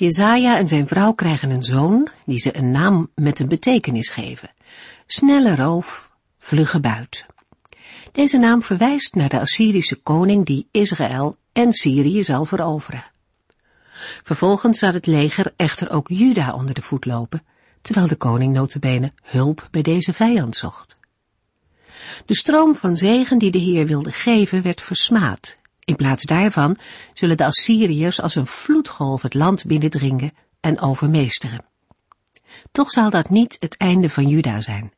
Jezaja en zijn vrouw krijgen een zoon die ze een naam met een betekenis geven. Snelle roof, vlugge buit. Deze naam verwijst naar de Assyrische koning die Israël en Syrië zal veroveren. Vervolgens zal het leger echter ook Juda onder de voet lopen, terwijl de koning notabene hulp bij deze vijand zocht. De stroom van zegen die de Heer wilde geven werd versmaad in plaats daarvan zullen de Assyriërs als een vloedgolf het land binnendringen en overmeesteren. Toch zal dat niet het einde van Juda zijn.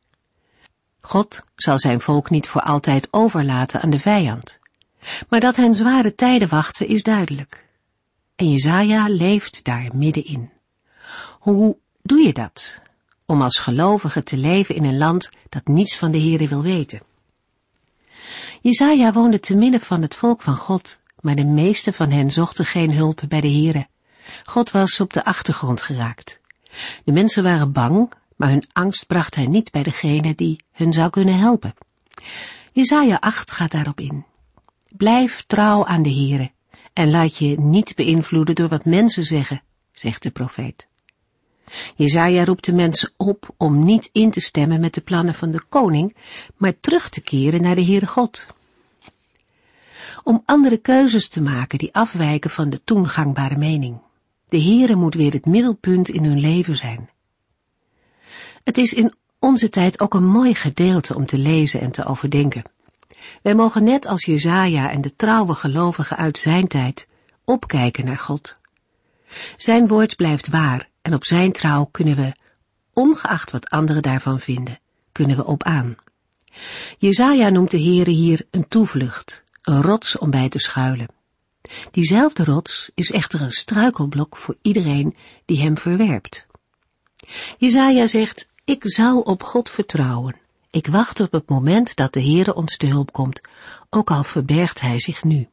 God zal zijn volk niet voor altijd overlaten aan de vijand. Maar dat hen zware tijden wachten is duidelijk. En Jezaja leeft daar middenin. Hoe doe je dat? Om als gelovige te leven in een land dat niets van de Here wil weten. Jezaja woonde te midden van het volk van God, maar de meeste van hen zochten geen hulp bij de Here. God was op de achtergrond geraakt. De mensen waren bang, maar hun angst bracht hen niet bij degene die hun zou kunnen helpen. Jezaja 8 gaat daarop in. Blijf trouw aan de Here en laat je niet beïnvloeden door wat mensen zeggen, zegt de profeet. Jezaja roept de mensen op om niet in te stemmen met de plannen van de koning, maar terug te keren naar de Heere God. Om andere keuzes te maken die afwijken van de toen gangbare mening. De Heere moet weer het middelpunt in hun leven zijn. Het is in onze tijd ook een mooi gedeelte om te lezen en te overdenken. Wij mogen net als Jezaja en de trouwe gelovigen uit zijn tijd opkijken naar God. Zijn woord blijft waar en op zijn trouw kunnen we, ongeacht wat anderen daarvan vinden, kunnen we op aan. Jezaja noemt de Heere hier een toevlucht, een rots om bij te schuilen. Diezelfde rots is echter een struikelblok voor iedereen die hem verwerpt. Jezaja zegt, ik zal op God vertrouwen. Ik wacht op het moment dat de Heere ons te hulp komt, ook al verbergt hij zich nu.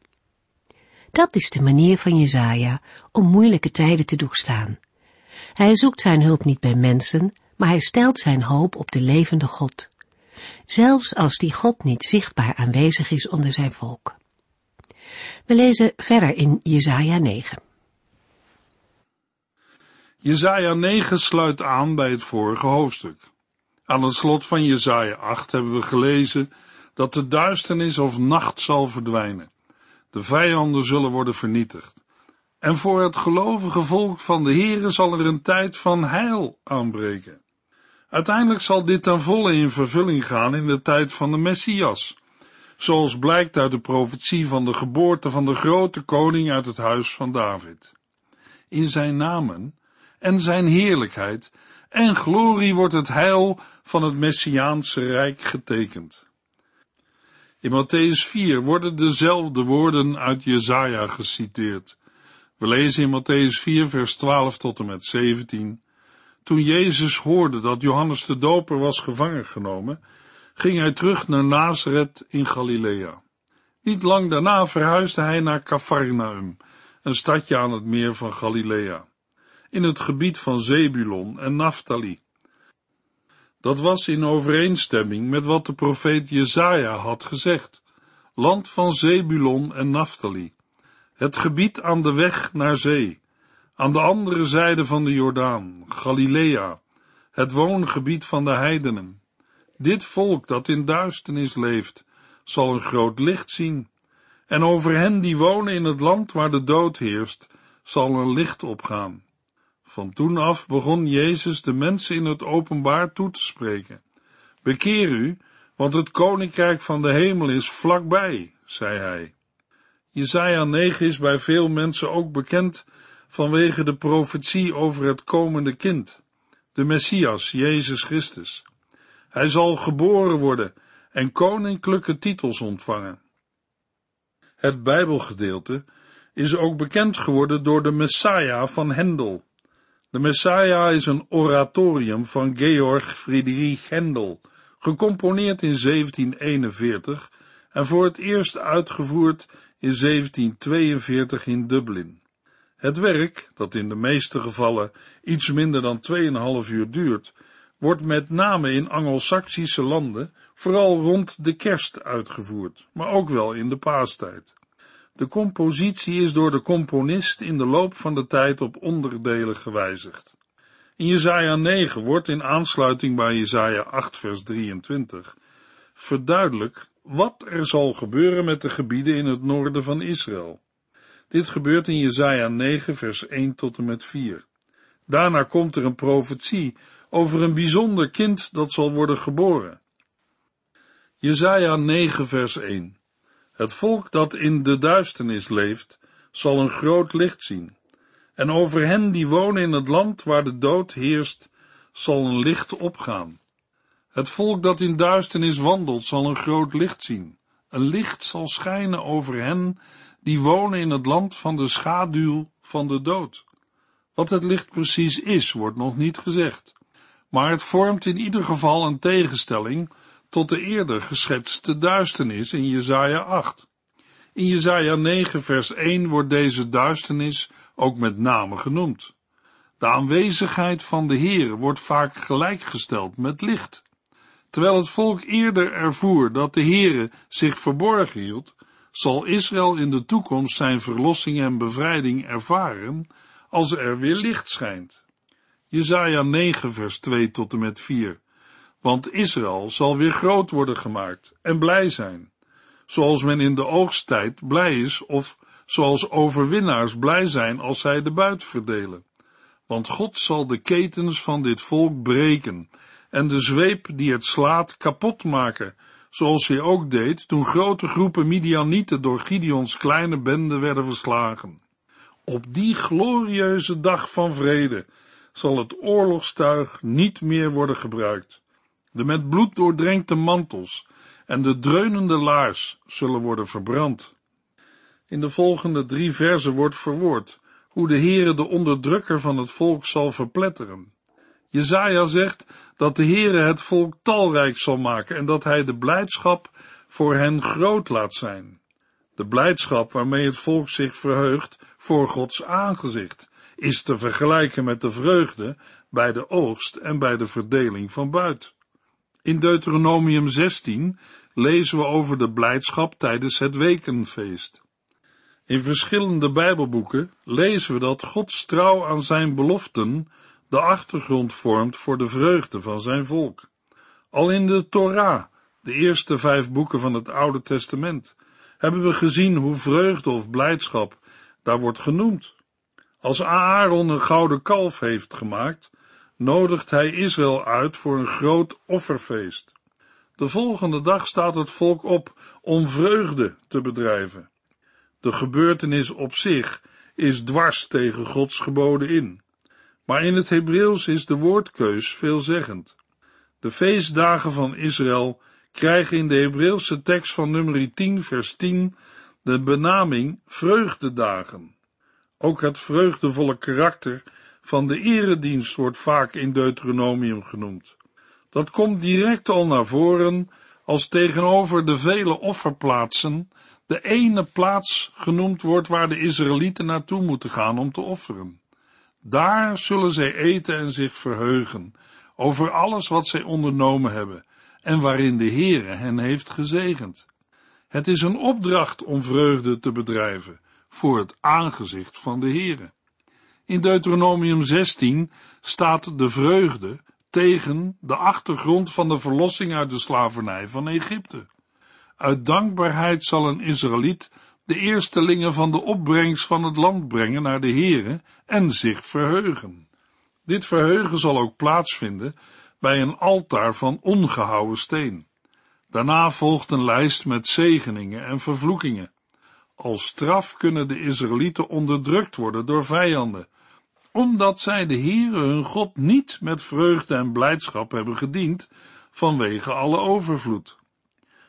Dat is de manier van Jezaja om moeilijke tijden te doorstaan. Hij zoekt zijn hulp niet bij mensen, maar hij stelt zijn hoop op de levende God. Zelfs als die God niet zichtbaar aanwezig is onder zijn volk. We lezen verder in Jesaja 9. Jesaja 9 sluit aan bij het vorige hoofdstuk. Aan het slot van Jesaja 8 hebben we gelezen dat de duisternis of nacht zal verdwijnen. De vijanden zullen worden vernietigd. En voor het gelovige volk van de Heere zal er een tijd van heil aanbreken. Uiteindelijk zal dit ten volle in vervulling gaan in de tijd van de Messias, zoals blijkt uit de profetie van de geboorte van de grote koning uit het huis van David. In zijn namen en zijn heerlijkheid en glorie wordt het heil van het Messiaanse rijk getekend. In Matthäus 4 worden dezelfde woorden uit Jesaja geciteerd. We lezen in Matthäus 4 vers 12 tot en met 17. Toen Jezus hoorde dat Johannes de Doper was gevangen genomen, ging hij terug naar Nazareth in Galilea. Niet lang daarna verhuisde hij naar Capharnaum, een stadje aan het meer van Galilea, in het gebied van Zebulon en Naphtali. Dat was in overeenstemming met wat de profeet Jezaja had gezegd, land van Zebulon en Naphtali, het gebied aan de weg naar zee, aan de andere zijde van de Jordaan, Galilea, het woongebied van de heidenen. Dit volk dat in duisternis leeft, zal een groot licht zien, en over hen die wonen in het land waar de dood heerst, zal een licht opgaan. Van toen af begon Jezus de mensen in het openbaar toe te spreken. Bekeer u, want het koninkrijk van de hemel is vlakbij, zei hij. Jesaja 9 is bij veel mensen ook bekend vanwege de profetie over het komende kind, de Messias, Jezus Christus. Hij zal geboren worden en koninklijke titels ontvangen. Het Bijbelgedeelte is ook bekend geworden door de Messiah van Hendel. De Messiah is een oratorium van Georg Friedrich Händel, gecomponeerd in 1741 en voor het eerst uitgevoerd in 1742 in Dublin. Het werk, dat in de meeste gevallen iets minder dan 2,5 uur duurt, wordt met name in Angelsaksische landen vooral rond de kerst uitgevoerd, maar ook wel in de paastijd. De compositie is door de componist in de loop van de tijd op onderdelen gewijzigd. In Jesaja 9 wordt in aansluiting bij Jesaja 8 vers 23 verduidelijk wat er zal gebeuren met de gebieden in het noorden van Israël. Dit gebeurt in Jesaja 9 vers 1 tot en met 4. Daarna komt er een profetie over een bijzonder kind dat zal worden geboren. Jesaja 9 vers 1 Het volk dat in de duisternis leeft, zal een groot licht zien. En over hen die wonen in het land waar de dood heerst, zal een licht opgaan. Het volk dat in duisternis wandelt, zal een groot licht zien. Een licht zal schijnen over hen die wonen in het land van de schaduw van de dood. Wat het licht precies is, wordt nog niet gezegd, maar het vormt in ieder geval een tegenstelling tot de eerder geschetste duisternis in Jesaja 8. In Jesaja 9 vers 1 wordt deze duisternis ook met name genoemd. De aanwezigheid van de Heer wordt vaak gelijkgesteld met licht. Terwijl het volk eerder ervoer dat de Heere zich verborgen hield, zal Israël in de toekomst zijn verlossing en bevrijding ervaren als er weer licht schijnt. Jesaja 9 vers 2 tot en met 4. Want Israël zal weer groot worden gemaakt en blij zijn, zoals men in de oogsttijd blij is of zoals overwinnaars blij zijn als zij de buit verdelen. Want God zal de ketens van dit volk breken en de zweep die het slaat kapot maken, zoals hij ook deed toen grote groepen Midianieten door Gideons kleine bende werden verslagen. Op die glorieuze dag van vrede zal het oorlogstuig niet meer worden gebruikt. De met bloed doordrenkte mantels en de dreunende laars zullen worden verbrand. In de volgende drie verzen wordt verwoord hoe de Heere de onderdrukker van het volk zal verpletteren. Jezaja zegt dat de Heere het volk talrijk zal maken en dat hij de blijdschap voor hen groot laat zijn. De blijdschap waarmee het volk zich verheugt voor Gods aangezicht is te vergelijken met de vreugde bij de oogst en bij de verdeling van buit. In Deuteronomium 16 lezen we over de blijdschap tijdens het wekenfeest. In verschillende Bijbelboeken lezen we dat Gods trouw aan zijn beloften de achtergrond vormt voor de vreugde van zijn volk. Al in de Torah, de eerste vijf boeken van het Oude Testament, hebben we gezien hoe vreugde of blijdschap daar wordt genoemd. Als Aaron een gouden kalf heeft gemaakt, nodigt hij Israël uit voor een groot offerfeest. De volgende dag staat het volk op om vreugde te bedrijven. De gebeurtenis op zich is dwars tegen Gods geboden in. Maar in het Hebreeuws is de woordkeus veelzeggend. De feestdagen van Israël krijgen in de Hebreeuwse tekst van nummer 10 vers 10 de benaming vreugdedagen. Ook het vreugdevolle karakter van de eredienst wordt vaak in Deuteronomium genoemd. Dat komt direct al naar voren als tegenover de vele offerplaatsen de ene plaats genoemd wordt waar de Israëlieten naartoe moeten gaan om te offeren. Daar zullen zij eten en zich verheugen over alles wat zij ondernomen hebben en waarin de Heere hen heeft gezegend. Het is een opdracht om vreugde te bedrijven voor het aangezicht van de Heere. In Deuteronomium 16 staat de vreugde tegen de achtergrond van de verlossing uit de slavernij van Egypte. Uit dankbaarheid zal een Israëliet de eerstelingen van de opbrengst van het land brengen naar de Heere en zich verheugen. Dit verheugen zal ook plaatsvinden bij een altaar van ongehouwen steen. Daarna volgt een lijst met zegeningen en vervloekingen. Als straf kunnen de Israëlieten onderdrukt worden door vijanden, omdat zij de Heere hun God niet met vreugde en blijdschap hebben gediend vanwege alle overvloed.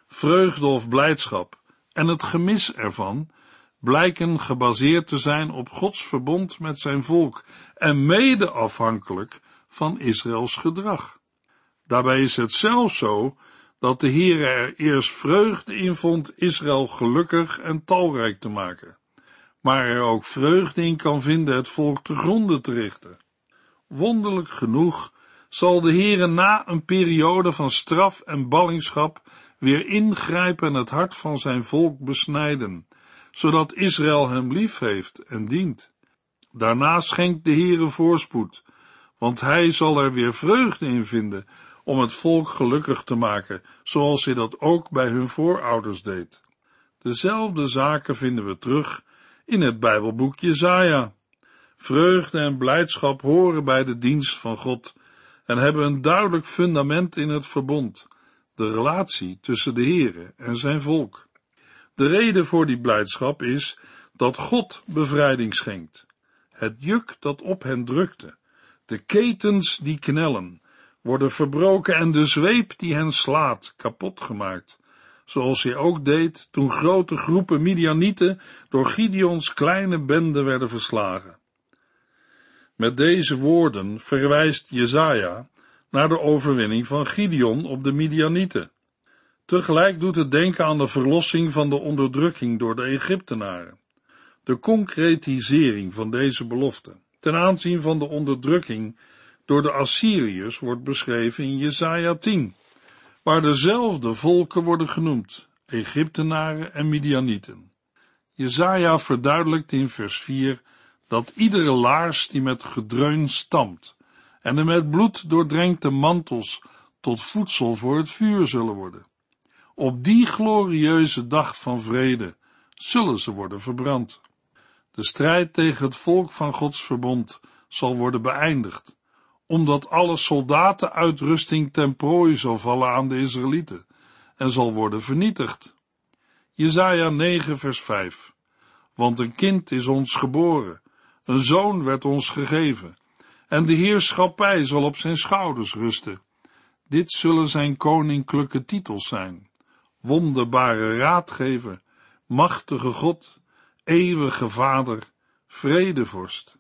Vreugde of blijdschap en het gemis ervan blijken gebaseerd te zijn op Gods verbond met zijn volk en mede afhankelijk van Israëls gedrag. Daarbij is het zelfs zo dat de Heer er eerst vreugde in vond Israël gelukkig en talrijk te maken, maar er ook vreugde in kan vinden het volk te gronden te richten. Wonderlijk genoeg zal de Heere na een periode van straf en ballingschap weer ingrijpen en het hart van zijn volk besnijden, zodat Israël hem lief heeft en dient. Daarna schenkt de Heere voorspoed, want hij zal er weer vreugde in vinden om het volk gelukkig te maken, zoals hij dat ook bij hun voorouders deed. Dezelfde zaken vinden we terug in het Bijbelboek Jesaja. Vreugde en blijdschap horen bij de dienst van God en hebben een duidelijk fundament in het verbond, de relatie tussen de Heere en zijn volk. De reden voor die blijdschap is dat God bevrijding schenkt. Het juk dat op hen drukte, de ketens die knellen, worden verbroken en de zweep die hen slaat kapot gemaakt, zoals hij ook deed toen grote groepen Midianieten door Gideons kleine bende werden verslagen. Met deze woorden verwijst Jezaja naar de overwinning van Gideon op de Midianieten. Tegelijk doet het denken aan de verlossing van de onderdrukking door de Egyptenaren. De concretisering van deze belofte ten aanzien van de onderdrukking door de Assyriërs wordt beschreven in Jesaja 10, waar dezelfde volken worden genoemd, Egyptenaren en Midianieten. Jesaja verduidelijkt in vers 4 dat iedere laars die met gedreun stamt en de met bloed doordrenkte mantels tot voedsel voor het vuur zullen worden. Op die glorieuze dag van vrede zullen ze worden verbrand. De strijd tegen het volk van Gods verbond zal worden beëindigd, omdat alle soldatenuitrusting ten prooi zal vallen aan de Israëlieten en zal worden vernietigd. Jesaja 9 vers 5 Want een kind is ons geboren, een zoon werd ons gegeven, en de heerschappij zal op zijn schouders rusten. Dit zullen zijn koninklijke titels zijn. Wonderbare raadgever, machtige God, eeuwige vader, vredevorst.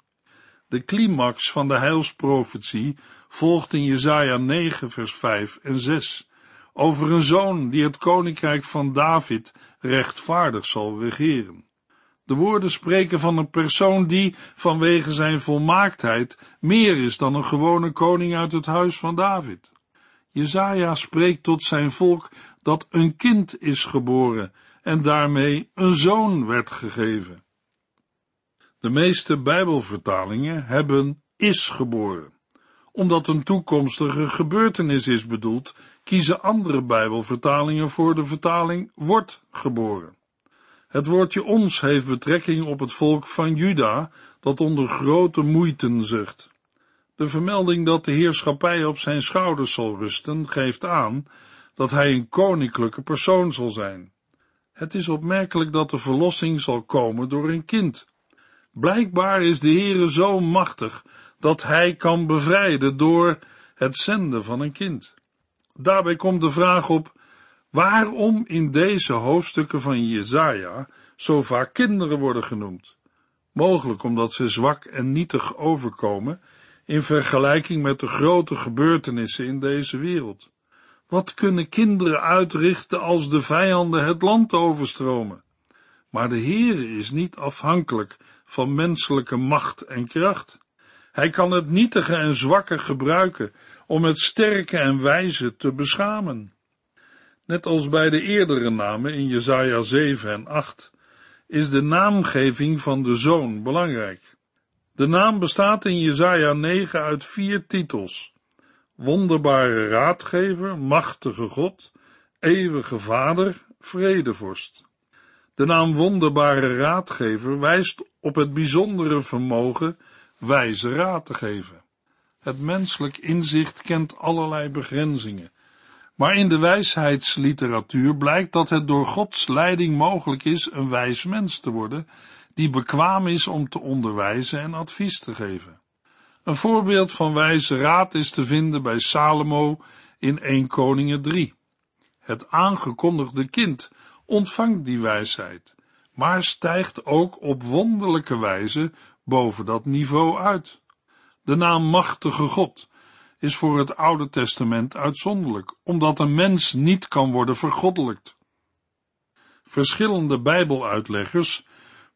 De climax van de heilsprofetie volgt in Jesaja 9 vers 5 en 6 over een zoon die het koninkrijk van David rechtvaardig zal regeren. De woorden spreken van een persoon die, vanwege zijn volmaaktheid, meer is dan een gewone koning uit het huis van David. Jezaja spreekt tot zijn volk dat een kind is geboren en daarmee een zoon werd gegeven. De meeste Bijbelvertalingen hebben is geboren. Omdat een toekomstige gebeurtenis is bedoeld, kiezen andere Bijbelvertalingen voor de vertaling wordt geboren. Het woordje ons heeft betrekking op het volk van Juda, dat onder grote moeiten zucht. De vermelding dat de heerschappij op zijn schouders zal rusten, geeft aan dat hij een koninklijke persoon zal zijn. Het is opmerkelijk dat de verlossing zal komen door een kind. Blijkbaar is de Heere zo machtig dat hij kan bevrijden door het zenden van een kind. Daarbij komt de vraag op waarom in deze hoofdstukken van Jezaja zo vaak kinderen worden genoemd. Mogelijk omdat ze zwak en nietig overkomen in vergelijking met de grote gebeurtenissen in deze wereld. Wat kunnen kinderen uitrichten als de vijanden het land overstromen? Maar de Heere is niet afhankelijk van menselijke macht en kracht. Hij kan het nietige en zwakke gebruiken om het sterke en wijze te beschamen. Net als bij de eerdere namen in Jesaja 7 en 8 is de naamgeving van de zoon belangrijk. De naam bestaat in Jesaja 9 uit vier titels. Wonderbare raadgever, machtige God, eeuwige vader, vredevorst. De naam wonderbare raadgever wijst op het bijzondere vermogen wijze raad te geven. Het menselijk inzicht kent allerlei begrenzingen, maar in de wijsheidsliteratuur blijkt dat het door Gods leiding mogelijk is een wijs mens te worden, die bekwaam is om te onderwijzen en advies te geven. Een voorbeeld van wijze raad is te vinden bij Salomo in 1 Koningen 3. Het aangekondigde kind ontvangt die wijsheid, maar stijgt ook op wonderlijke wijze boven dat niveau uit. De naam Machtige God is voor het Oude Testament uitzonderlijk, omdat een mens niet kan worden vergoddelijkt. Verschillende Bijbeluitleggers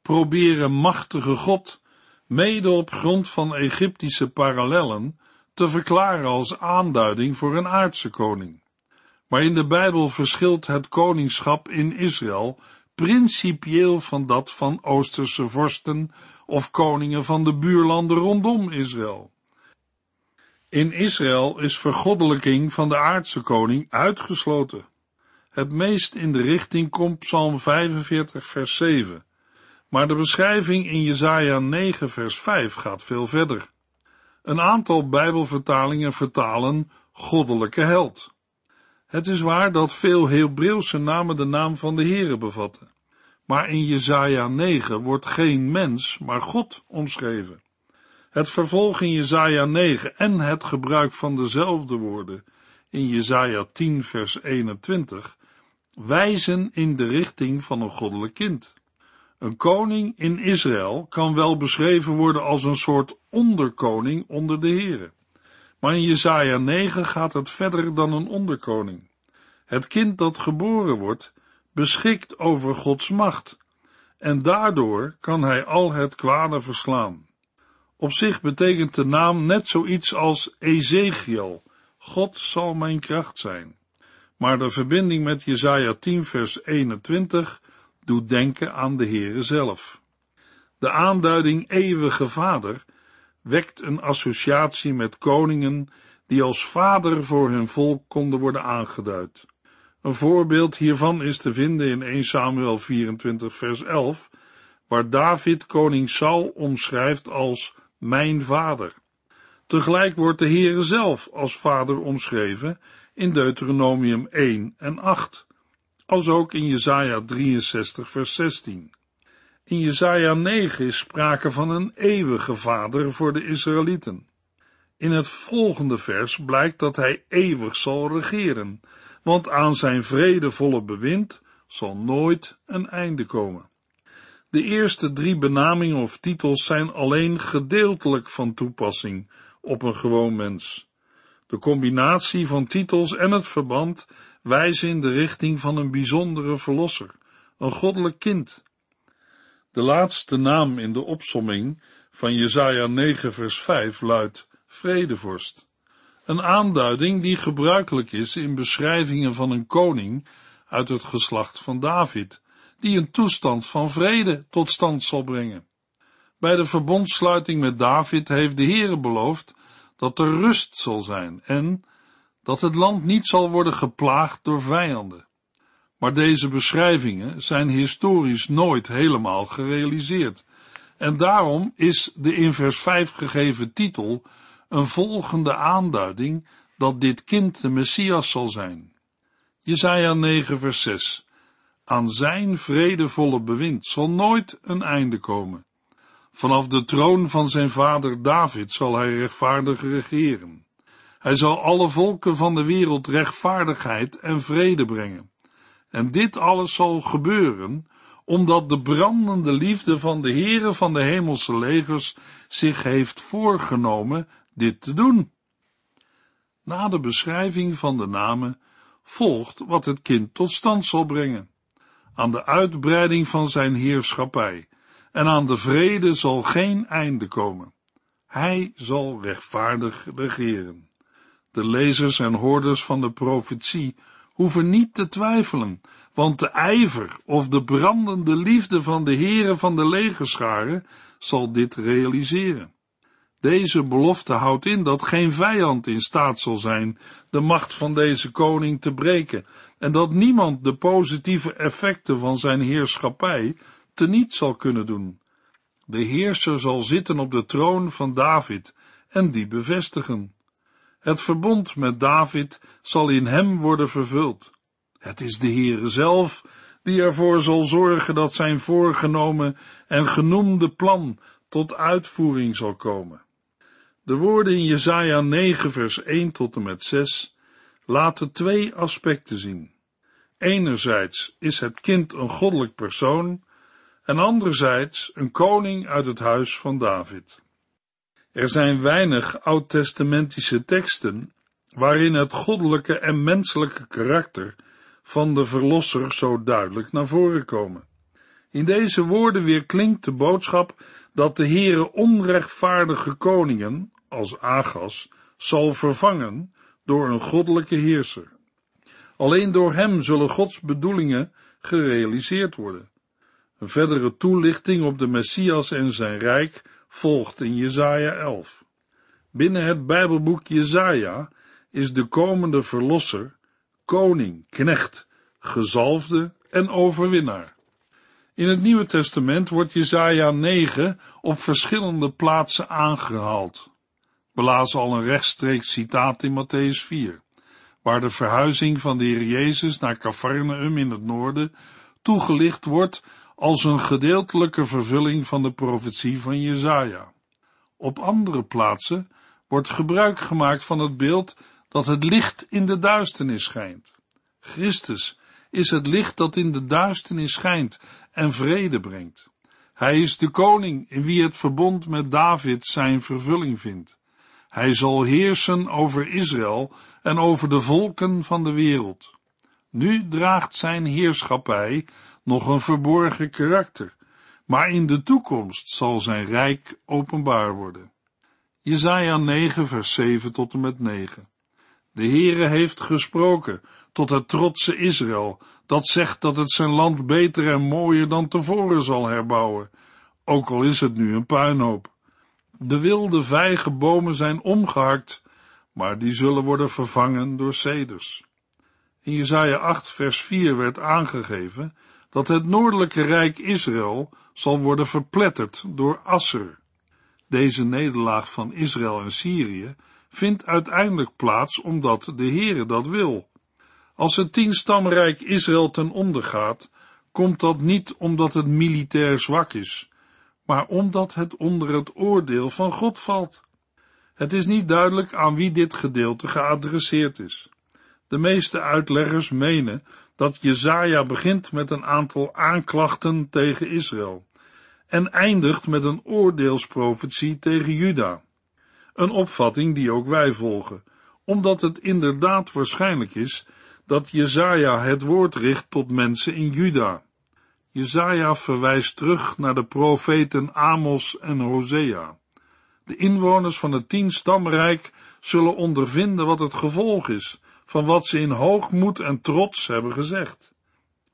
proberen Machtige God, mede op grond van Egyptische parallellen, te verklaren als aanduiding voor een aardse koning. Maar in de Bijbel verschilt het koningschap in Israël principieel van dat van Oosterse vorsten of koningen van de buurlanden rondom Israël. In Israël is vergoddelijking van de aardse koning uitgesloten. Het meest in de richting komt Psalm 45 vers 7, maar de beschrijving in Jesaja 9 vers 5 gaat veel verder. Een aantal Bijbelvertalingen vertalen goddelijke held. Het is waar dat veel Hebreeuwse namen de naam van de Heere bevatten. Maar in Jesaja 9 wordt geen mens, maar God omschreven. Het vervolg in Jesaja 9 en het gebruik van dezelfde woorden in Jesaja 10 vers 21 wijzen in de richting van een goddelijk kind. Een koning in Israël kan wel beschreven worden als een soort onderkoning onder de heren. Maar in Jesaja 9 gaat het verder dan een onderkoning. Het kind dat geboren wordt, beschikt over Gods macht, en daardoor kan hij al het kwade verslaan. Op zich betekent de naam net zoiets als Ezekiel, God zal mijn kracht zijn. Maar de verbinding met Jesaja 10 vers 21 doet denken aan de Heere zelf. De aanduiding eeuwige vader wekt een associatie met koningen die als vader voor hun volk konden worden aangeduid. Een voorbeeld hiervan is te vinden in 1 Samuel 24 vers 11, waar David koning Saul omschrijft als mijn vader. Tegelijk wordt de Heere zelf als vader omschreven in Deuteronomium 1 en 8, als ook in Jesaja 63 vers 16. In Jesaja 9 is sprake van een eeuwige vader voor de Israëlieten. In het volgende vers blijkt dat hij eeuwig zal regeren, want aan zijn vredevolle bewind zal nooit een einde komen. De eerste drie benamingen of titels zijn alleen gedeeltelijk van toepassing op een gewoon mens. De combinatie van titels en het verband wijzen in de richting van een bijzondere verlosser, een goddelijk kind. De laatste naam in de opsomming van Jesaja 9 vers 5 luidt vredevorst. Een aanduiding die gebruikelijk is in beschrijvingen van een koning uit het geslacht van David, die een toestand van vrede tot stand zal brengen. Bij de verbondsluiting met David heeft de Heere beloofd dat er rust zal zijn en dat het land niet zal worden geplaagd door vijanden. Maar deze beschrijvingen zijn historisch nooit helemaal gerealiseerd. En daarom is de in vers 5 gegeven titel een volgende aanduiding dat dit kind de Messias zal zijn. Jesaja 9 vers 6 Aan zijn vredevolle bewind zal nooit een einde komen. Vanaf de troon van zijn vader David zal hij rechtvaardig regeren. Hij zal alle volken van de wereld rechtvaardigheid en vrede brengen. En dit alles zal gebeuren, omdat de brandende liefde van de Heere van de hemelse legers zich heeft voorgenomen dit te doen. Na de beschrijving van de namen volgt wat het kind tot stand zal brengen. Aan de uitbreiding van zijn heerschappij en aan de vrede zal geen einde komen. Hij zal rechtvaardig regeren. De lezers en hoorders van de profetie hoeven niet te twijfelen, want de ijver of de brandende liefde van de Heere van de legerscharen zal dit realiseren. Deze belofte houdt in dat geen vijand in staat zal zijn de macht van deze koning te breken en dat niemand de positieve effecten van zijn heerschappij teniet zal kunnen doen. De heerser zal zitten op de troon van David en die bevestigen. Het verbond met David zal in hem worden vervuld. Het is de Heere zelf die ervoor zal zorgen dat zijn voorgenomen en genoemde plan tot uitvoering zal komen. De woorden in Jesaja 9 vers 1 tot en met 6 laten twee aspecten zien. Enerzijds is het kind een goddelijk persoon, en anderzijds een koning uit het huis van David. Er zijn weinig oud-testamentische teksten waarin het goddelijke en menselijke karakter van de Verlosser zo duidelijk naar voren komen. In deze woorden weer klinkt de boodschap dat de Heere onrechtvaardige koningen, als Agas, zal vervangen door een goddelijke heerser. Alleen door hem zullen Gods bedoelingen gerealiseerd worden. Een verdere toelichting op de Messias en zijn rijk volgt in Jesaja 11. Binnen het Bijbelboek Jesaja is de komende verlosser koning, knecht, gezalfde en overwinnaar. In het Nieuwe Testament wordt Jesaja 9 op verschillende plaatsen aangehaald. We lazen al een rechtstreeks citaat in Matthäus 4, waar de verhuizing van de Heer Jezus naar Cafarnaum in het noorden toegelicht wordt als een gedeeltelijke vervulling van de profetie van Jesaja. Op andere plaatsen wordt gebruik gemaakt van het beeld dat het licht in de duisternis schijnt. Christus is het licht dat in de duisternis schijnt en vrede brengt. Hij is de koning in wie het verbond met David zijn vervulling vindt. Hij zal heersen over Israël en over de volken van de wereld. Nu draagt zijn heerschappij nog een verborgen karakter, maar in de toekomst zal zijn rijk openbaar worden. Jesaja 9 vers 7 tot en met 9. De Heere heeft gesproken tot het trotse Israël, dat zegt dat het zijn land beter en mooier dan tevoren zal herbouwen, ook al is het nu een puinhoop. De wilde vijgenbomen zijn omgehakt, maar die zullen worden vervangen door ceders. In Jesaja 8 vers 4 werd aangegeven dat het noordelijke rijk Israël zal worden verpletterd door Asser. Deze nederlaag van Israël en Syrië vindt uiteindelijk plaats omdat de Heere dat wil. Als het tienstamrijk Israël ten onder gaat, komt dat niet omdat het militair zwak is, maar omdat het onder het oordeel van God valt. Het is niet duidelijk aan wie dit gedeelte geadresseerd is. De meeste uitleggers menen dat Jezaja begint met een aantal aanklachten tegen Israël en eindigt met een oordeelsprofetie tegen Juda. Een opvatting die ook wij volgen, omdat het inderdaad waarschijnlijk is dat Jezaja het woord richt tot mensen in Juda. Jezaja verwijst terug naar de profeten Amos en Hosea. De inwoners van het tien stamrijk zullen ondervinden wat het gevolg is van wat ze in hoogmoed en trots hebben gezegd.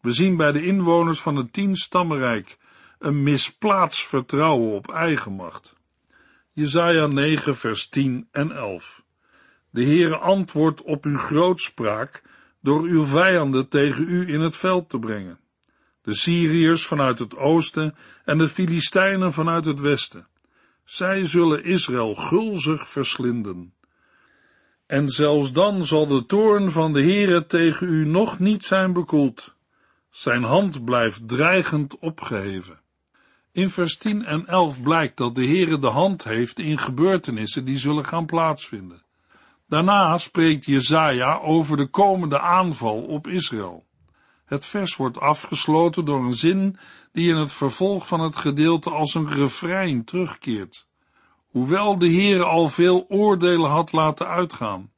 We zien bij de inwoners van het tien stamrijk een misplaatst vertrouwen op eigen macht. Jesaja 9 vers 10 en 11 De Heere antwoordt op uw grootspraak door uw vijanden tegen u in het veld te brengen. De Syriërs vanuit het oosten en de Filistijnen vanuit het westen. Zij zullen Israël gulzig verslinden. En zelfs dan zal de toorn van de Heere tegen u nog niet zijn bekoeld. Zijn hand blijft dreigend opgeheven. In vers 10 en 11 blijkt dat de Heere de hand heeft in gebeurtenissen die zullen gaan plaatsvinden. Daarna spreekt Jezaja over de komende aanval op Israël. Het vers wordt afgesloten door een zin die in het vervolg van het gedeelte als een refrein terugkeert. Hoewel de Heere al veel oordelen had laten uitgaan,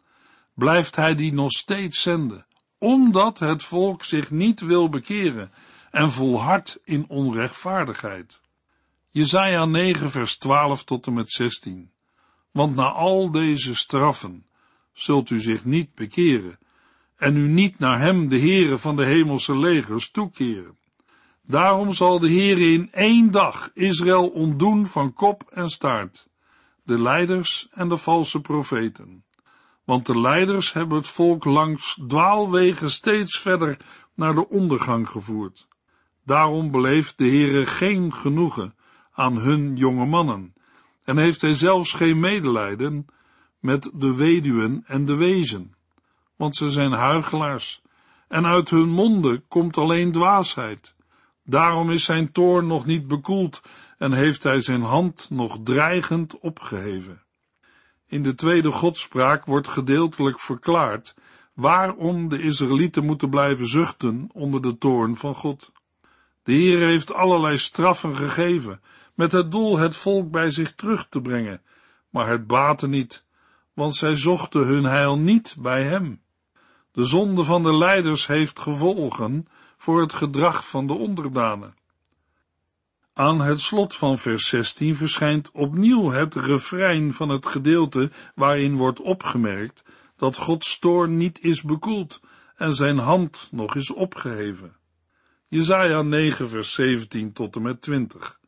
blijft hij die nog steeds zenden, omdat het volk zich niet wil bekeren en volhardt in onrechtvaardigheid. Jesaja 9 vers 12 tot en met 16. Want na al deze straffen zult u zich niet bekeren en u niet naar hem, de Heere van de hemelse legers, toekeren. Daarom zal de Heere in één dag Israël ontdoen van kop en staart, de leiders en de valse profeten. Want de leiders hebben het volk langs dwaalwegen steeds verder naar de ondergang gevoerd. Daarom beleeft de Heere geen genoegen aan hun jonge mannen, en heeft hij zelfs geen medelijden met de weduwen en de wezen, want ze zijn huigelaars, en uit hun monden komt alleen dwaasheid. Daarom is zijn toorn nog niet bekoeld en heeft hij zijn hand nog dreigend opgeheven. In de tweede godspraak wordt gedeeltelijk verklaard waarom de Israëlieten moeten blijven zuchten onder de toorn van God. De Heer heeft allerlei straffen gegeven, met het doel het volk bij zich terug te brengen, maar het baatte niet, want zij zochten hun heil niet bij hem. De zonde van de leiders heeft gevolgen voor het gedrag van de onderdanen. Aan het slot van vers 16 verschijnt opnieuw het refrein van het gedeelte waarin wordt opgemerkt dat Gods toorn niet is bekoeld en zijn hand nog is opgeheven. Jezaja 9 vers 17 tot en met 20.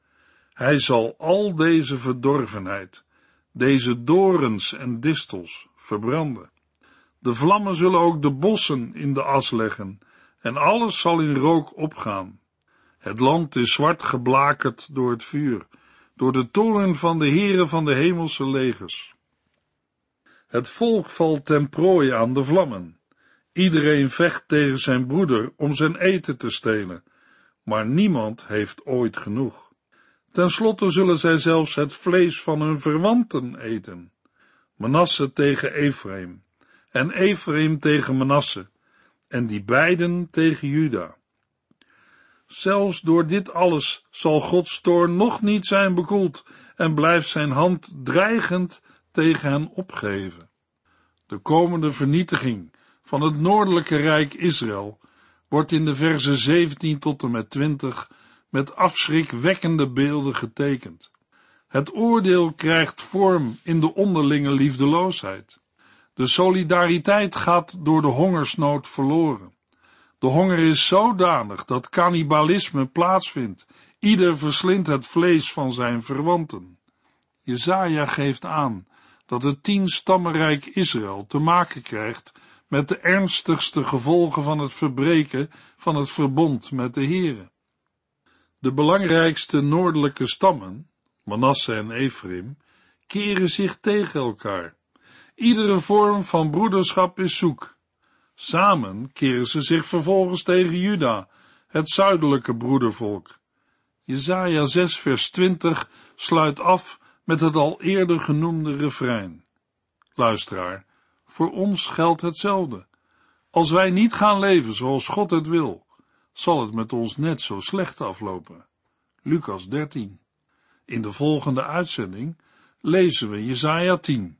Hij zal al deze verdorvenheid, deze dorens en distels verbranden. De vlammen zullen ook de bossen in de as leggen en alles zal in rook opgaan. Het land is zwart geblakerd door het vuur, door de toren van de heren van de hemelse legers. Het volk valt ten prooi aan de vlammen. Iedereen vecht tegen zijn broeder om zijn eten te stelen, maar niemand heeft ooit genoeg. Ten slotte zullen zij zelfs het vlees van hun verwanten eten. Manasse tegen Ephraim en Ephraim tegen Manasse en die beiden tegen Juda. Zelfs door dit alles zal Gods toorn nog niet zijn bekoeld en blijft zijn hand dreigend tegen hen opgeven. De komende vernietiging van het noordelijke rijk Israël wordt in de versen 17 tot en met 20 met afschrikwekkende beelden getekend. Het oordeel krijgt vorm in de onderlinge liefdeloosheid. De solidariteit gaat door de hongersnood verloren. De honger is zodanig dat cannibalisme plaatsvindt. Ieder verslindt het vlees van zijn verwanten. Jezaja geeft aan dat het tienstammenrijk Israël te maken krijgt met de ernstigste gevolgen van het verbreken van het verbond met de Here. De belangrijkste noordelijke stammen, Manasse en Ephraim, keren zich tegen elkaar. Iedere vorm van broederschap is zoek. Samen keren ze zich vervolgens tegen Juda, het zuidelijke broedervolk. Jezaja 6 vers 20 sluit af met het al eerder genoemde refrein. Luisteraar, voor ons geldt hetzelfde. Als wij niet gaan leven zoals God het wil, zal het met ons net zo slecht aflopen. Lucas 13. In de volgende uitzending lezen we Jesaja 10.